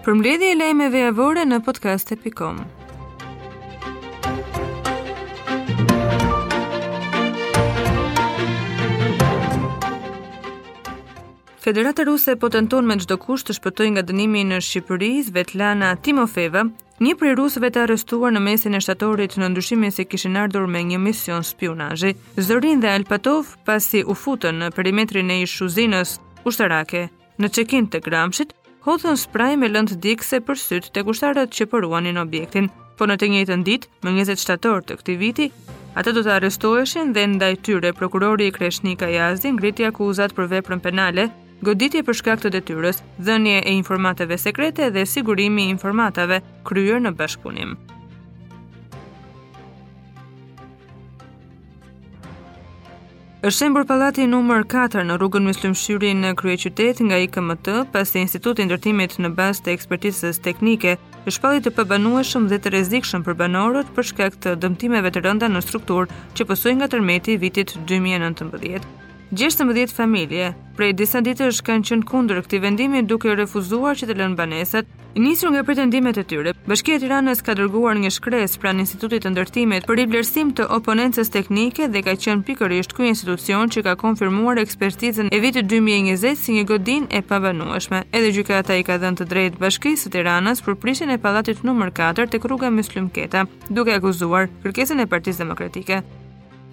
Përmbledhje e lajmeve javore në podcast.com. Federata Ruse po tenton me çdo kusht të shpëtojë nga dënimi në Shqipëri, Svetlana Timofeva Një prej rusëve të arrestuar në mesin e shtatorit nën dyshimin se kishin ardhur me një mision spiunazhi. Zorin dhe Alpatov pasi u futën në perimetrin e ish uzinës ushtarake në Çekin të Gramshit, hodhën spray me lëndë djegëse për sytë tek ushtarët që po ruanin objektin. Po në të njëjtën ditë, më 20 shtator të këtij viti, ata do të arrestoheshin dhe ndaj tyre prokurori Kreshnik Ajazi ngriti akuzat për veprën penale Goditje për shkak të detyrës, dhënie e informatave sekrete dhe sigurimi i informatave, kryer në bashkëpunim. Është shembur pallati numër 4 në rrugën Myslim Shyri në kryeqytet nga IKMT, pasi Instituti i Ndërtimit në bazë të ekspertizës teknike e shpalli të pabanueshëm dhe të rrezikshëm për banorët për shkak të dëmtimeve të rënda në strukturë që pësoi nga tërmeti i vitit 2019. 16 familje prej disa ditësh kanë qenë kundër këtij vendimi duke refuzuar që të lënë banesat. Nisur nga pretendimet e tyre, Bashkia e Tiranës ka dërguar një shkresë pranë Institutit të Ndërtimit për rivlerësim të oponencës teknike dhe ka qenë pikërisht ky institucion që ka konfirmuar ekspertizën e vitit 2020 si një godinë e pabanueshme. Edhe gjykata i ka dhënë të drejtë Bashkisë së Tiranës për prishjen e pallatit numër 4 tek rruga Myslym Keta, duke akuzuar kërkesën e Partisë Demokratike.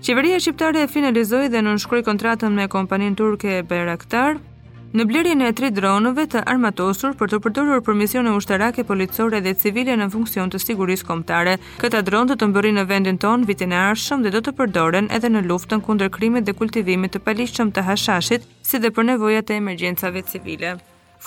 Qeveria shqiptare finalizoi dhe nënshkroi kontratën me kompaninë turke Bayraktar në blerjen e 3 dronëve të armatosur për t'u përdorur për misione ushtarake, policore dhe civile në funksion të sigurisë kombëtare. Këta dronë do të mbërrijnë në vendin tonë vitin e ardhshëm dhe do të përdoren edhe në luftën kundër krimit dhe kultivimit të paligjshëm të hashashit, si dhe për nevojat e emergjencave civile.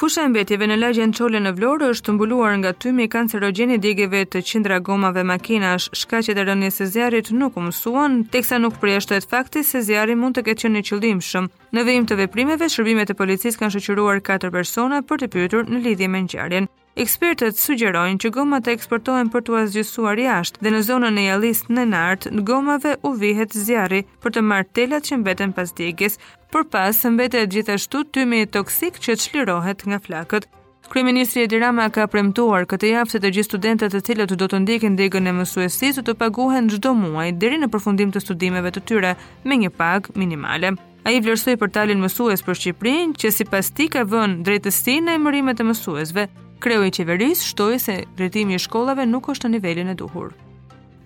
Fusha e mbetjeve në lagjen Çole në Vlorë është mbuluar nga tymi kancerogjen i djegieve të qindra gomave makinash. Shkaqet e rënies së zjarrit nuk u mësuan, teksa nuk përjashtohet fakti se zjarri mund të ketë qenë i qëllimshëm. Në vijim të veprimeve, shërbimet e policisë kanë shoqëruar katër persona për të pyetur në lidhje me ngjarjen. Ekspertët sugjerojnë që gomat të eksportohen për t'u asgjësuar jashtë dhe në zonën e Jallisë në Nartë, gomave u vihet zjarri për të marrë telat që mbeten pas djegjes, por pas mbetet gjithashtu tymi toksik që çlirohet nga flakët. Kryeministri Edi Rama ka premtuar këtë javë se të gjithë studentët të cilët do të ndjekin degën e mësuesisë do të paguhen çdo muaj deri në përfundim të studimeve të tyre me një pagë minimale. Ai vlerësoi portalin Mësues për Shqipërinë, që sipas tij ka vënë drejtësi në emërimet e mësuesve, kreu i qeverisë shtoi se drejtimi i shkollave nuk është në nivelin e duhur.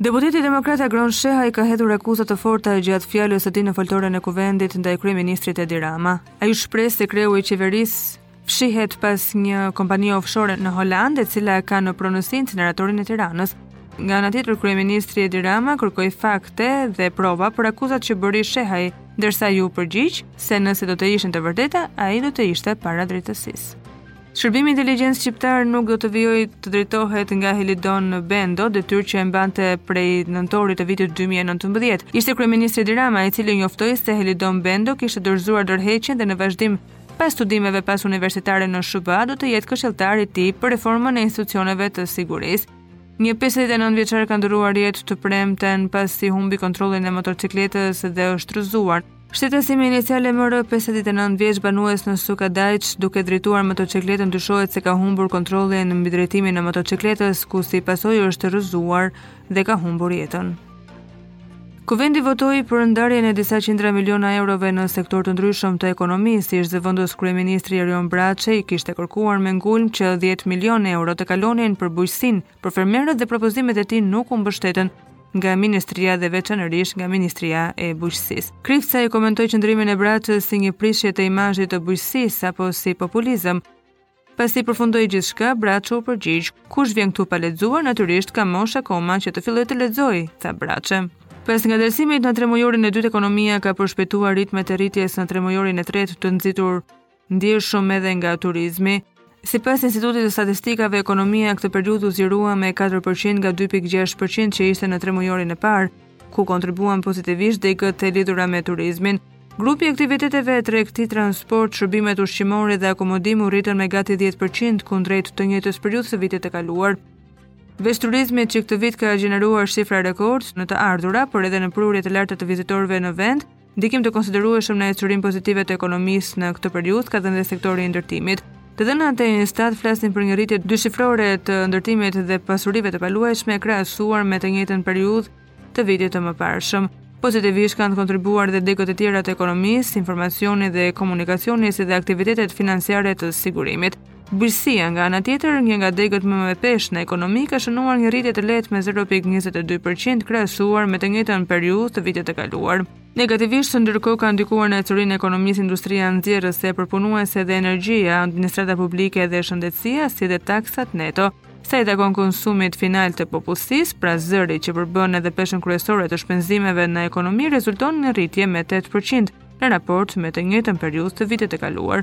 Deputeti demokrat Agron Shehaj ka hedhur akuza të forta gjatë fjalës së tij në foltoren e Kuvendit ndaj kryeministrit Edi Rama. Ai u shpreh se kreu i qeverisë fshihet pas një kompanie offshore në Holandë, e cila ka në pronësi inceneratorin e Tiranës. Nga ana tjetër, kryeministri Edi Rama kërkoi fakte dhe prova për akuzat që bëri Shehaj, ndërsa iu përgjigj se nëse do të ishin të vërteta, ai do të ishte para drejtësisë. Shërbimi i inteligjencës shqiptare nuk do të vijojë të drejtohet nga Helidon Bendo, detyrë që e mbante prej nëntorit të vitit 2019. Ishte kryeministri Edi Rama, i cili njoftoi se Helidon Bendo kishte dorëzuar dorëheqjen dhe në vazhdim Pas studimeve pasuniversitare në SHBA do të jetë këshilltar i tij për reformën e institucioneve të sigurisë. Një 59 vjeçar ka ndërruar jetë të premten pasi humbi kontrollin e motocikletës dhe është rrëzuar. Shtetasi me iniciale M.R. 59 vjeç banues në Suka Dajç, duke drejtuar motocikletën dyshohet se ka humbur kontrollin mbi drejtimin e motocikletës, ku si pasojë është rrëzuar dhe ka humbur jetën. Kuvendi votoi për ndarjen e disa qindra miliona eurove në sektorë të ndryshëm të ekonomisë, ish zëvendëskryeministri Erion Braçe kishte kërkuar me ngulm që 10 milionë euro të kalonin për bujqësinë, për fermerët dhe propozimet e tij nuk u mbështetën nga ministria dhe veçanërisht nga ministria e bujqësisë. Krifca e komentoi qëndrimin e Braçës si një prishje të imazhit të bujqësisë apo si populizëm, Pasi përfundoi gjithçka, Braçe u përgjigj, Kush vjen këtu pa lexuar, natyrisht ka moshë akoma që të fillojë të lexojë, tha Braçe. Pas ngadalësimit në tremujorin e dytë ekonomia ka përshpejtuar ritmet e rritjes në tremujorin e tretë të nxitur ndjeshëm edhe nga turizmi. Sipas Institutit të Statistikave, ekonomia këtë periudhë u zgjerua me 4% nga 2.6% që ishte në tremujorin e parë, ku kontribuan pozitivisht degët e lidhura me turizmin. Grupi i aktiviteteve tregti, transport, shërbimet ushqimore dhe akomodim u rritën me gati 10% kundrejt të njëjtës periudhë së vitit të kaluar. Veç turizmit që këtë vit ka gjeneruar shifra rekord në të ardhura, por edhe në prurje të larta të vizitorëve në vend, Ndikim të konsiderueshëm në ecurinë pozitive të ekonomisë në këtë periudhë ka dhënë dhe sektori i ndërtimit. Të dhënat e Instat flasin për një rritje dyshifrore të ndërtimit dhe pasurive të paluajtshme krahasuar me të njëjtën periudhë të vitit të mëparshëm. Pozitivisht kanë kontribuar dhe degët e tjera të ekonomisë, informacioni dhe komunikacioni si dhe aktivitetet financiare të sigurimit. Bujqësia, nga ana tjetër, një nga degët më me peshë në ekonomi, ka shënuar një rritje të lehtë me 0.22 për qind krahasuar me të njëjtën periudhë të vitit të kaluar. Negativisht ndërkohë kanë ndikuar në ecurinë e ekonomisë industria nxjerrëse, përpunuese dhe energjia, administrata publike dhe shëndetësia, si dhe taksat neto. Sa i takon konsumit final të popullsisë, pra zëri që përbën edhe peshën kryesore të shpenzimeve në ekonomi rezulton në rritje me 8% në raport me të njëjtën periudhë të vitit të kaluar.